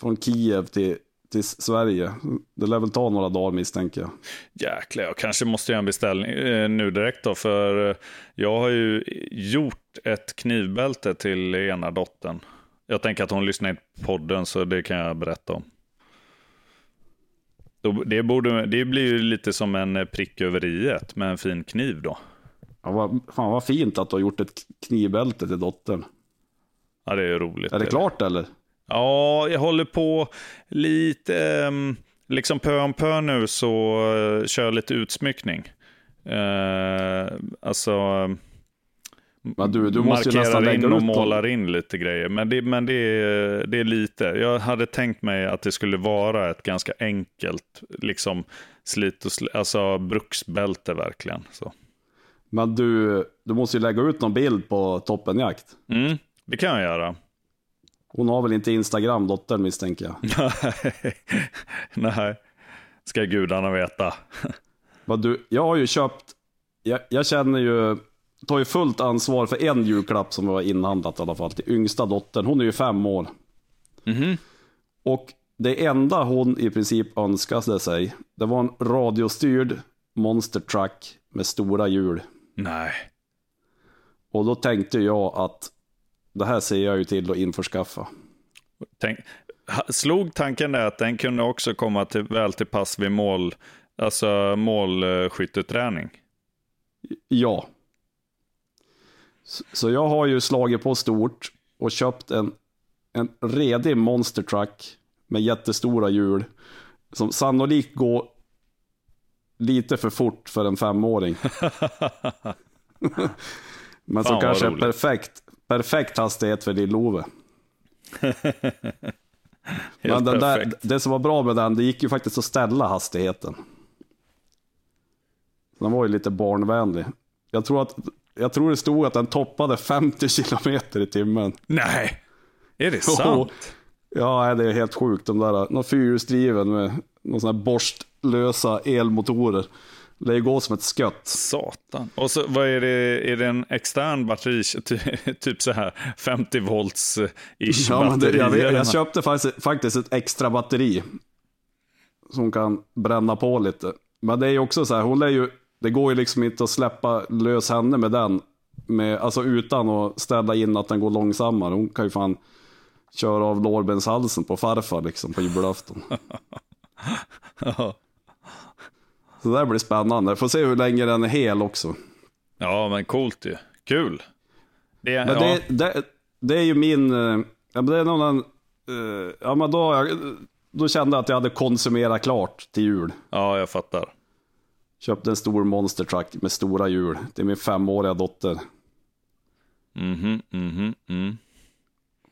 från Kiev till, till Sverige. Det lär väl ta några dagar misstänker jag. Jäklar, jag kanske måste göra en beställning eh, nu direkt då. För eh, jag har ju gjort ett knivbälte till ena dottern. Jag tänker att hon lyssnar inte på podden så det kan jag berätta om. Det, borde, det blir ju lite som en eh, prick över i med en fin kniv då. Ja, vad, fan vad fint att du har gjort ett knivbälte till dottern. Ja, det är ju roligt. Är det klart eller? Ja, jag håller på lite, ehm, liksom pö om pö nu så eh, kör jag lite utsmyckning. Eh, alltså Men du, du måste markerar in och målar in lite grejer. Men, det, men det, är, det är lite. Jag hade tänkt mig att det skulle vara ett ganska enkelt, liksom slit och sl- alltså bruksbälte verkligen. Så. Men du, du måste ju lägga ut någon bild på Toppenjakt. Mm, det kan jag göra. Hon har väl inte Instagram, dottern misstänker jag. <laughs> Nej, ska gudarna veta. Men du, jag har ju köpt, jag, jag känner ju, tar ju fullt ansvar för en julklapp som var inhandlat i alla fall till yngsta dottern. Hon är ju fem år. Och det enda hon i princip önskade sig, det var en radiostyrd monster truck med stora hjul. Nej. Och då tänkte jag att det här ser jag ju till att införskaffa. Tänk, slog tanken där att den kunde också komma till, väl till pass vid mål, alltså målskytteträning? Ja. Så- jag har ju slagit på stort och köpt en, en redig monster truck med jättestora hjul. Som sannolikt går lite för fort för en femåring. <laughs> <laughs> Men vad kanske är perfekt, perfekt hastighet för Lill-Ove. <laughs> Men Helt den där, det som var bra med den, det gick ju faktiskt att ställa hastigheten. Den var ju lite barnvänlig. Jag tror, att, jag tror det stod att den toppade 50 kilometer i timmen. Nej, är det <laughs> sant? Ja, det är helt sjukt. De där, någon fyrhjulsdriven med någon sån här borstlösa elmotorer. Det ju gå som ett skött. Satan. Och så vad är det, är det en extern batteri, ty- typ så här 50 volts eh, ish Ja, batteri? jag, vet, jag köpte faktiskt, faktiskt ett extra batteri. Som kan bränna på lite. Men det är ju också så här, hon är ju, det går ju liksom inte att släppa lös henne med den. Med, alltså utan att ställa in att den går långsammare. Hon kan ju fan köra av lårbenshalsen på farfar liksom på julafton. <laughs> Så det blir spännande. Får se hur länge den är hel också. ja, men coolt ju. Kul. Det, Men ja. det, det, det är ju min, eh, ja men det är nog den, eh, ja men då, då kände jag att jag hade konsumerat klart till jul. ja, jag fattar. Köpte en stor monster truck med stora hjul till min femåriga dotter. Mhm, mhm, mm.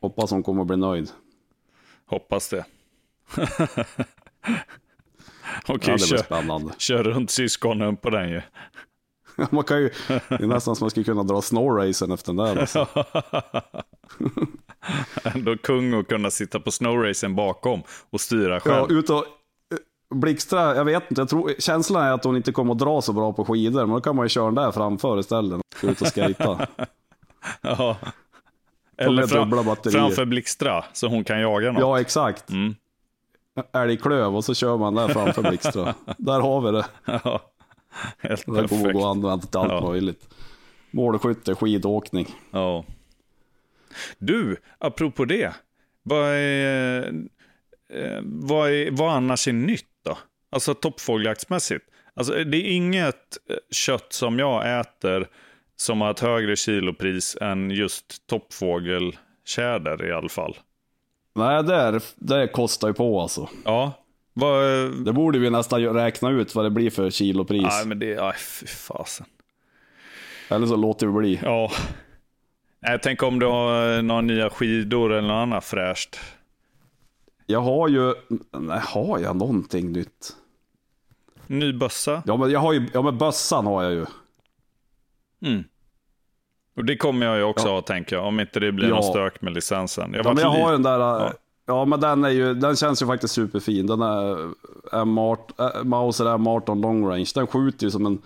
Hoppas hon kommer att bli nöjd. Hoppas det. <laughs> Ja, Okej, blir kör, spännande. kör runt syskonen på den ju. Man kan ju, det är nästan som man skulle kunna dra snowracen efter den där. Alltså. <laughs> Ändå kung att kunna sitta på snowracen bakom och styra själv. Ja, ut och, eh, Blixtra, jag vet inte, jag tror, känslan är att hon inte kommer att dra så bra på skidor, men då kan man ju köra den där framför istället. Ut och skejta. <laughs> Ja. Eller fram, framför Blixtra, så hon kan jaga något. Ja, exakt. Mm. Älgklöv och så kör man där framför Blixtra. <laughs> där har vi det. Ja. Helt Det där kommer att gå perfekt. att använda till allt Ja. möjligt. Målskytte, skidåkning. Ja. Du, apropå det. Vad är, eh, vad är, vad annars är nytt då? Alltså toppfågeljaktsmässigt. Alltså, det är inget eh, kött som jag äter som har ett högre kilopris än just toppfågeltjäder i alla fall. Nej, det, är, det kostar ju på alltså. Ja, vad... Det borde vi nästan räkna ut vad det blir för kilopris. Nej, men det... Aj, fy fasen. Eller så låter vi bli. Ja. Nej, tänk om du har eh, några nya skidor eller något annat fräscht. Jag har ju, nej, har jag någonting nytt? Ny bössa. Ja men jag har ju, ja men bössan har jag ju. Mm. Och det kommer jag ju också ha, tänker jag. Om inte det blir Ja. någon stök med licensen. Jag Ja, men jag har den där, Ja. ja. men den är ju, den känns ju faktiskt superfin. Den är M18, äh, Mauser M18 long range. Den skjuter ju som en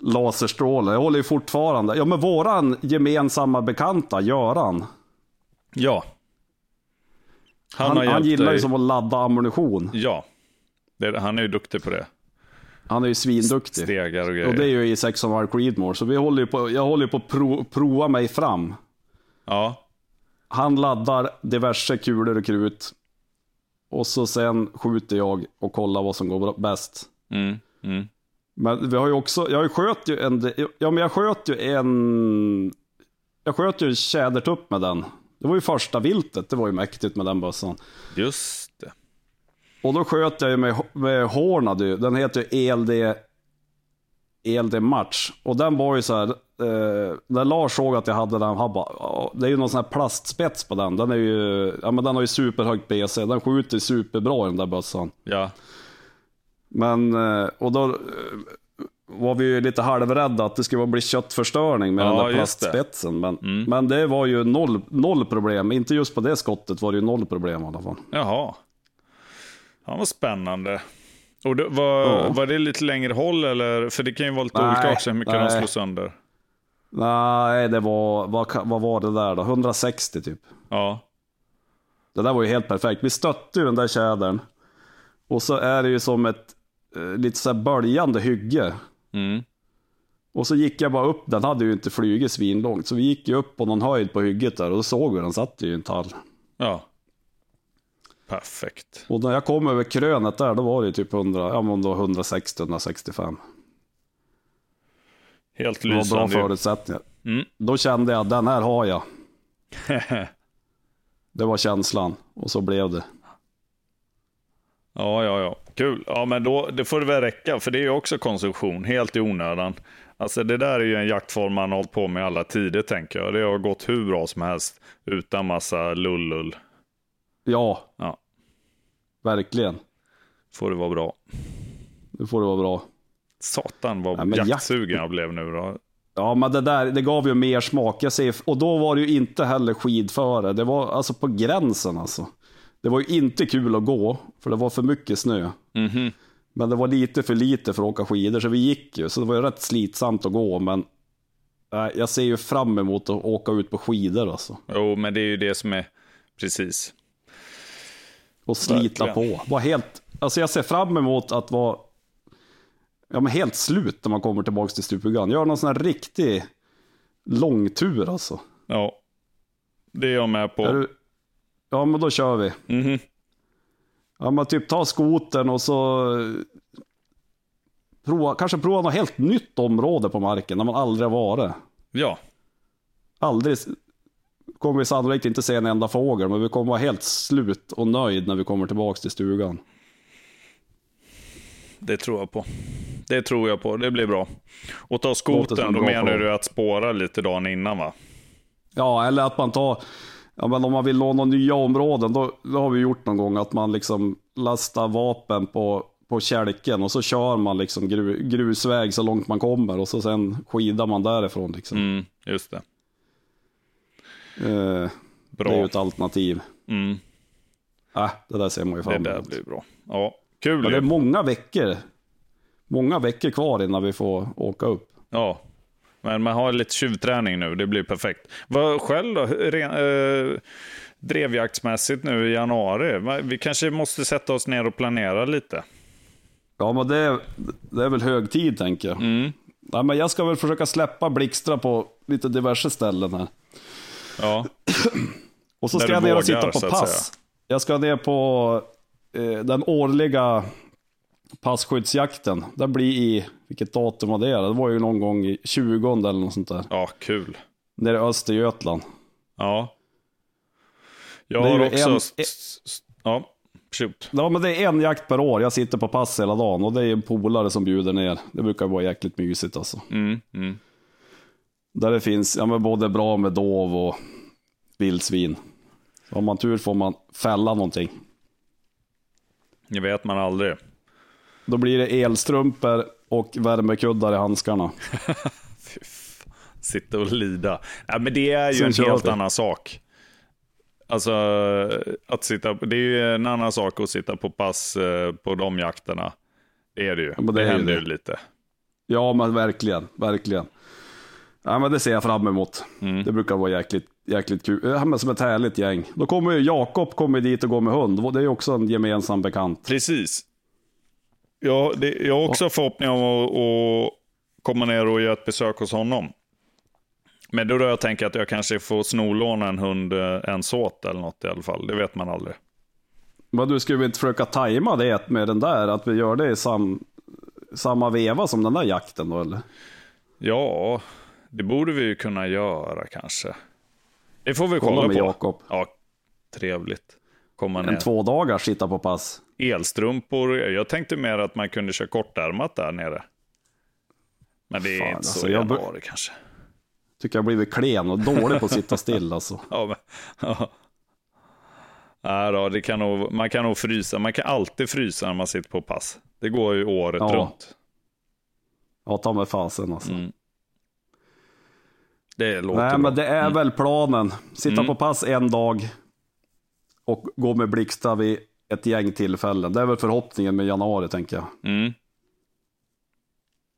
laserstråle. Jag håller ju fortfarande, ja men våran gemensamma bekanta Göran. Ja. Han, Han, har han, gillar ju som att ladda ammunition. Ja. Det, han är ju duktig på det. Han är ju svinduktig. Stegar och grejer. Och det är ju i 6,5 Creedmoor. Så vi håller på, jag håller på att pro, prova mig fram. Ja. Han laddar diverse kulor och krut. Och så sen skjuter jag och kollar vad som går bäst. Mm. Mm. Men vi har ju också, jag sköt ju en, ja men jag sköt ju en, jag sköt ju en tjädertupp med den. Det var ju första viltet, det var ju mäktigt med den bössan. Just. Och då sköt jag ju med, med Hornady, den heter ju ELD, ELD Match. Och den var ju så här, eh, när Lars såg att jag hade den, han bara, "Ja, det är ju någon sån här plastspets på den. Den är ju, ja men den har ju superhögt BC, den skjuter superbra den där bössan. Ja. Men, eh, och då eh, var vi ju lite halvrädda att det skulle bli köttförstöring med Ja, den där plastspetsen. Men, men det var ju noll, noll problem. Inte just på det skottet var det ju noll problem i alla fall. Jaha. Ja, vad spännande. Och det, var, Ja. var det lite längre håll eller? För det kan ju vara lite Nej, olika också hur mycket de nej. slår sönder. Nej, det var, vad, vad var det där då? 160 typ. Ja. Det där var ju helt perfekt. Vi stötte ju den där tjädern. Och så är det ju som ett eh, lite så här böljande hygge. Mm. Och så gick jag bara upp, den hade ju inte flugit svinlångt. Så vi gick ju upp på någon höjd på hygget där och då såg vi den satt ju i en tall. Ja. Perfekt. Och när jag kom över krönet där, då var det typ 100, ja men då 160-165. Helt Det var bra lysande. förutsättningar. Mm. Då kände jag, den här har jag. <laughs> Det var känslan. Och så blev det. ja, ja, ja. Kul. Ja, men då, det får det väl räcka, för det är ju också konsumtion, helt i onödan. Alltså det där är ju en jaktform man har hållit på med alla tider, tänker jag. Det har gått hur bra som helst, utan massa lullull. Ja, Ja, verkligen. får det vara bra. Det får det vara bra. Satan vad Ja, men jakt- jaktsugen jag blev nu då. Ja, men det där, det gav ju mer smak. Jag ser, och då var det ju inte heller skidföre. Det var alltså på gränsen alltså. Det var ju inte kul att gå, för det var för mycket snö. Mhm. Men det var lite för lite för att åka skidor, så vi gick ju. Så det var ju rätt slitsamt att gå, men äh, jag ser ju fram emot att åka ut på skidor alltså. Jo, men det är ju det som är precis. Och slita Verkligen. på. Var helt, alltså jag ser fram emot att vara ja, men helt slut när man kommer tillbaka till stugan. Gör någon sån här riktig långtur alltså. Ja, det är jag med på. Du... Ja, men då kör vi. Mhm. Ja, men typ ta skotern och så prova, kanske prova något helt nytt område på marken när man aldrig har varit. Ja, Aldrig kommer vi sannolikt inte se en enda fågel, men vi kommer vara helt slut och nöjd när vi kommer tillbaka till stugan. det tror jag på. Det tror jag på, det blir bra. Och ta skoten, en då menar du att spåra lite dagen innan va? Ja, eller att man tar, ja men om man vill några nya områden, då, då har vi gjort någon gång att man liksom lastar vapen på, på kälken och så kör man liksom gru, grusväg så långt man kommer och så sen skidar man därifrån liksom. Mm, just det. Eh, Bra. Det är ju ett alternativ. Mm, Äh, det där ser man ju det fram där emot. blir bra. Ja, kul Men det är många veckor. Många veckor kvar innan vi får åka upp. Ja, men man har lite tjuvträning nu, det blir perfekt. Vad själv då? Ren, eh, drevjaktsmässigt nu i januari? Vi kanske måste sätta oss ner och planera lite. Ja, men det, är- det är väl hög tid tänker jag. Mm. Nej, men jag ska väl försöka släppa blixtra på lite diverse ställen här. Ja, <clears throat> Och så ska jag ner och sitta på pass. Jag ska ner på eh, den årliga passskyddsjakten. Det blir i, vilket datum var det? Det var ju någon gång i 20 eller något sånt där. ja kul. Nere i Östergötland. Ja. Jag har också... en- ja, shoot. Ja, men det är en jakt per år. Jag sitter på pass hela dagen och det är en polare som bjuder ner. Det brukar vara jäkligt mysigt alltså. Mm, mm. Där det finns ja, men både bra med dov och vildsvin. Så har man tur får man fälla någonting. Det vet man aldrig. Då blir det elstrumpor och värmekuddar i handskarna. <laughs> Sitta och lida. Ja, men det är ju Sen en helt vi. annan sak. Alltså, att sitta, det är ju en annan sak att sitta på pass eh, på de jakterna. Det är det ju. men det det händer det. ju lite. Ja, men verkligen, verkligen. Ja, men det ser jag fram emot. Mm. Det brukar vara jäkligt, jäkligt kul. Ja, men som ett härligt gäng. Då kommer ju Jakob kommer dit och går med hund. Det är ju också en gemensam bekant. Precis. Ja, det, jag har också förhoppning om att, att komma ner och göra ett besök hos honom. Men då, då jag tänker att jag kanske får snorlåna en hund, eh, en såt eller något i alla fall. Det vet man aldrig. Men du, skulle vi inte försöka tajma det med den där? Att vi gör det i sam, samma veva som den där jakten då, eller? Ja, det borde vi ju kunna göra kanske. Det får vi Kolla kolla, med på. Jakob. Ja, trevligt. Komma En ner. två dagars sitta på pass. Elstrumpor. Jag tänkte mer att man kunde köra kortärmat där nere. Men det är Fan, inte alltså, så i januari kanske. Tycker jag har blivit klen och dålig på att sitta still alltså. <laughs> Ja, men, ja. Nej då, det kan nog, man kan nog frysa. Man kan alltid frysa när man sitter på pass. Det går ju året Ja. runt. Ja, ta med fasen alltså. Mm. Det låter Nej, bra. men det är väl planen. Sitta Mm. på pass en dag och gå med blixtar vid ett gäng tillfällen. Det är väl förhoppningen med januari, tänker jag. Mm.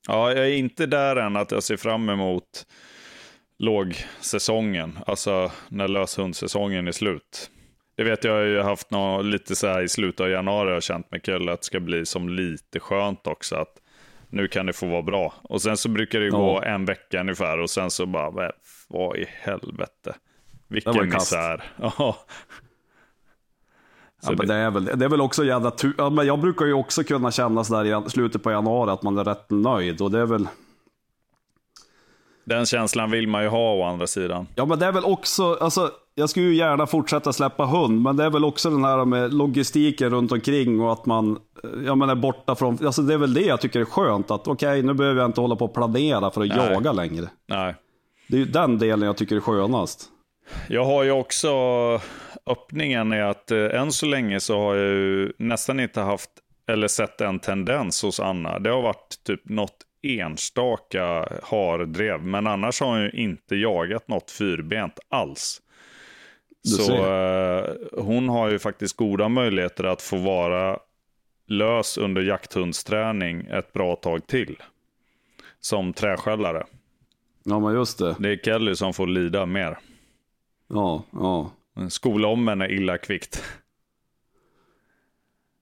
Ja, jag är inte där än att jag ser fram emot lågsäsongen, alltså när löshundssäsongen är slut. Det vet jag, jag har ju haft nå lite så här i slutet av januari och känt med kul att det ska bli som lite skönt också. att Nu kan det få vara bra. Och sen så brukar det gå en vecka ungefär och sen så bara, vad- i helvete. Vilken misär. <laughs> Ja. Ja, det- är väl, det är väl också jävla tur. Ja, men jag brukar ju också kunna känna sådär i slutet på januari att man är rätt nöjd. Och det är väl, Den känslan vill man ju ha å andra sidan. ja men det är väl också, alltså jag skulle ju gärna fortsätta släppa hund, men det är väl också den här med logistiken runt omkring och att man ja, men är borta från, alltså det är väl det jag tycker är skönt. Att okej, nu behöver jag inte hålla på och planera för att Nej. jaga längre. Nej. Det är ju den delen jag tycker är skönast. Jag har ju också öppningen är att eh, än så länge så har jag ju nästan inte haft eller sett en tendens hos Anna. Det har varit typ något enstaka hardrev, men annars har hon ju inte jagat något fyrbent alls. Så eh, hon har ju faktiskt goda möjligheter att få vara lös under jakthundsträning ett bra tag till. Som träskällare. Ja, men just det. Det är Kelly som får lida mer. Ja, ja. Skola om henne illa kvickt.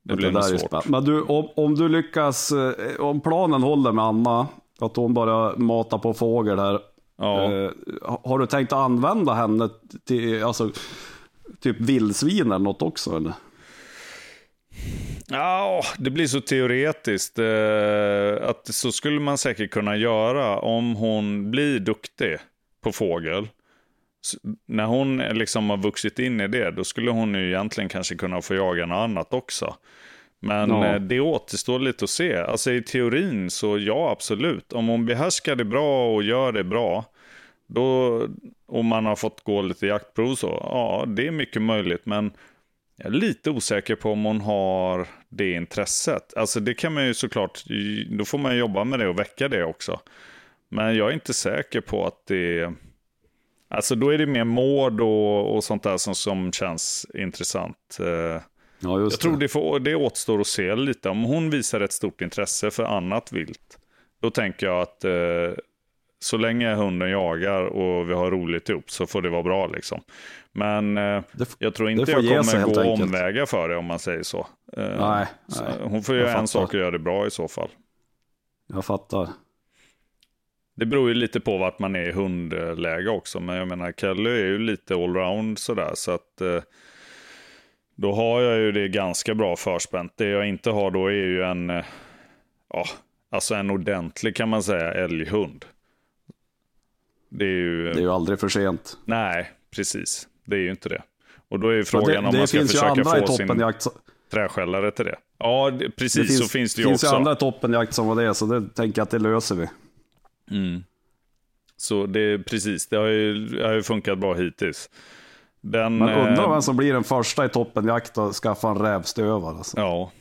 Det blir där nog är svårt. Men du, om, om du lyckas, eh, om planen håller med Anna, att hon bara matar på fågel här. Ja. Eh, har du tänkt använda henne till, alltså, typ vildsvin eller något också eller? Ja, det blir så teoretiskt. Eh, att så skulle man säkert kunna göra om hon blir duktig på fågel. När hon liksom har vuxit in i det, då skulle hon ju egentligen kanske kunna få jaga något annat också. Men Ja. eh, det återstår lite att se. Alltså i teorin så ja, absolut. Om hon behärskar det bra och gör det bra, då, och man har fått gå lite jaktprov så, ja, det är mycket möjligt. Men jag är lite osäker på om hon har det intresset. Alltså det kan man ju såklart, då får man jobba med det och väcka det också. Men jag är inte säker på att det Alltså då är det mer mård och, och sånt där som, som känns intressant. Eh, Ja, jag tror det. det, får, det återstår att se lite. Om hon visar ett stort intresse för annat vilt, då tänker jag att eh, så länge hunden jagar och vi har roligt ihop så får det vara bra. liksom. Men eh, jag tror inte jag sig kommer helt gå enkelt. omvägar för det om man säger så. Eh, Nej, så nej. hon får göra en sak och göra det bra i så fall. Jag fattar. Det beror ju lite på vart man är i hundläge också. Men jag menar, Kelly är ju lite allround sådär. Så att eh, då har jag ju det ganska bra förspänt. Det jag inte har då är ju en, eh, ja, alltså en ordentlig kan man säga älghund. Det är ju, Det är ju aldrig för sent. nej, precis. Det är ju inte det. Och då är ju frågan det, om det man ska finns försöka få sin som- träskällare till det. Ja, det, Det precis finns, så finns det ju finns också. ju andra toppenjakt som var det, så det tänker jag att det löser vi. Så det är precis, det har ju, det har ju funkat bra hittills. Den, Men undrar eh, vem som blir den första i toppenjakt och skaffa en rävstövare. Alltså. Ja,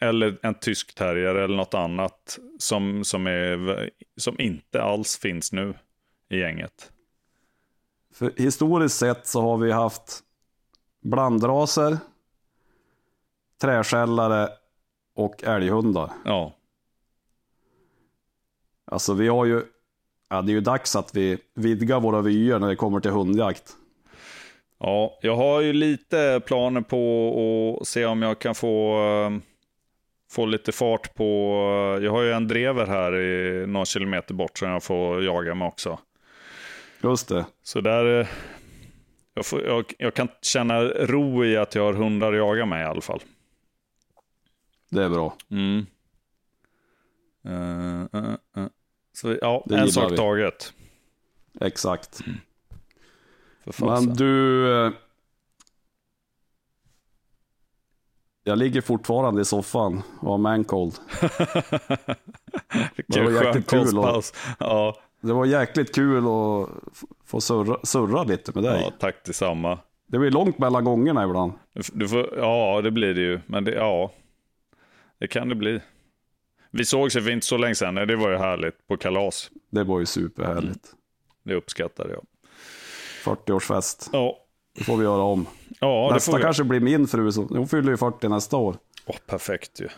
eller en tysk terrier eller något annat som, som, är, som inte alls finns nu i gänget. För historiskt sett så har vi haft blandraser, träskällare och älghundar. Ja, Alltså vi har ju, ja, det är ju dags att vi vidgar våra vyer när det kommer till hundjakt. Ja, jag har ju lite planer på att se om jag kan få, eh, få lite fart på... Jag har ju en drever här i några kilometer bort som jag får jaga med också. Just det. Så där... eh, Jag, får, jag, jag kan känna ro i att jag har hundar att jaga med i alla fall. Det är bra. Mm. Eh, eh, eh. Så, ja, en sak vi. taget. Exakt. Fasen. Men du... eh, Jag ligger fortfarande i soffan och har mancold. <laughs> Det var jäkligt kul kostpaus. Ja, Det var jäkligt kul att få surra, surra lite med dig. ja, tack detsamma. Det blir långt mellan gångerna ibland. Du, får, ja, det blir det ju. Men det, ja, det kan det bli. Vi sågs ju för inte så länge sedan. Det var ju härligt på kalas. Det var ju superhärligt. Det uppskattade jag. 40-årsfest. Ja, Det får vi göra om. ja nästa vi. kanske blir min fru. som- Hon fyller ju 40 nästa år. Åh, perfekt ju.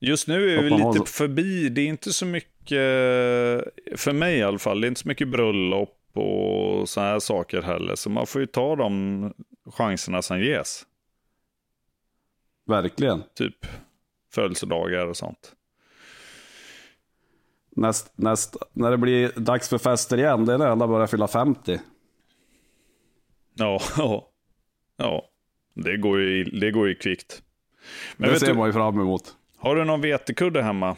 Just nu är vi har lite så- förbi. Det är inte så mycket, för mig i alla fall, det är inte så mycket bröllop och sådana här saker heller. Så man får ju ta de chanserna som ges. Verkligen. Typ födelsedagar och sånt. Näst, näst, när det blir dags för fester igen, det är när alla börjar fylla 50. Ja, <laughs> ja. ja. Det går ju, det går ju kvickt. Men det ser du, man ju fram emot. har du någon vetekudde hemma?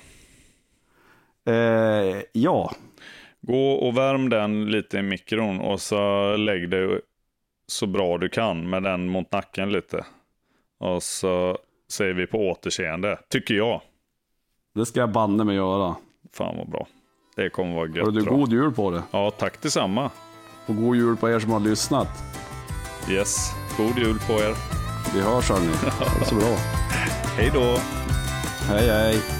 Eh, ja, Gå och värm den lite i mikron och så lägg det så bra du kan med den mot nacken lite. Och så säger vi på återseende, tycker jag. Det ska jag banne mig göra. Fan vad bra. Det kommer vara gött. Har du god jul på det. Ja, tack detsamma. Och god jul på er som har lyssnat. Yes, god jul på er. Vi hörs hörni. <laughs> Ha det så bra. Hej då. Hej hej.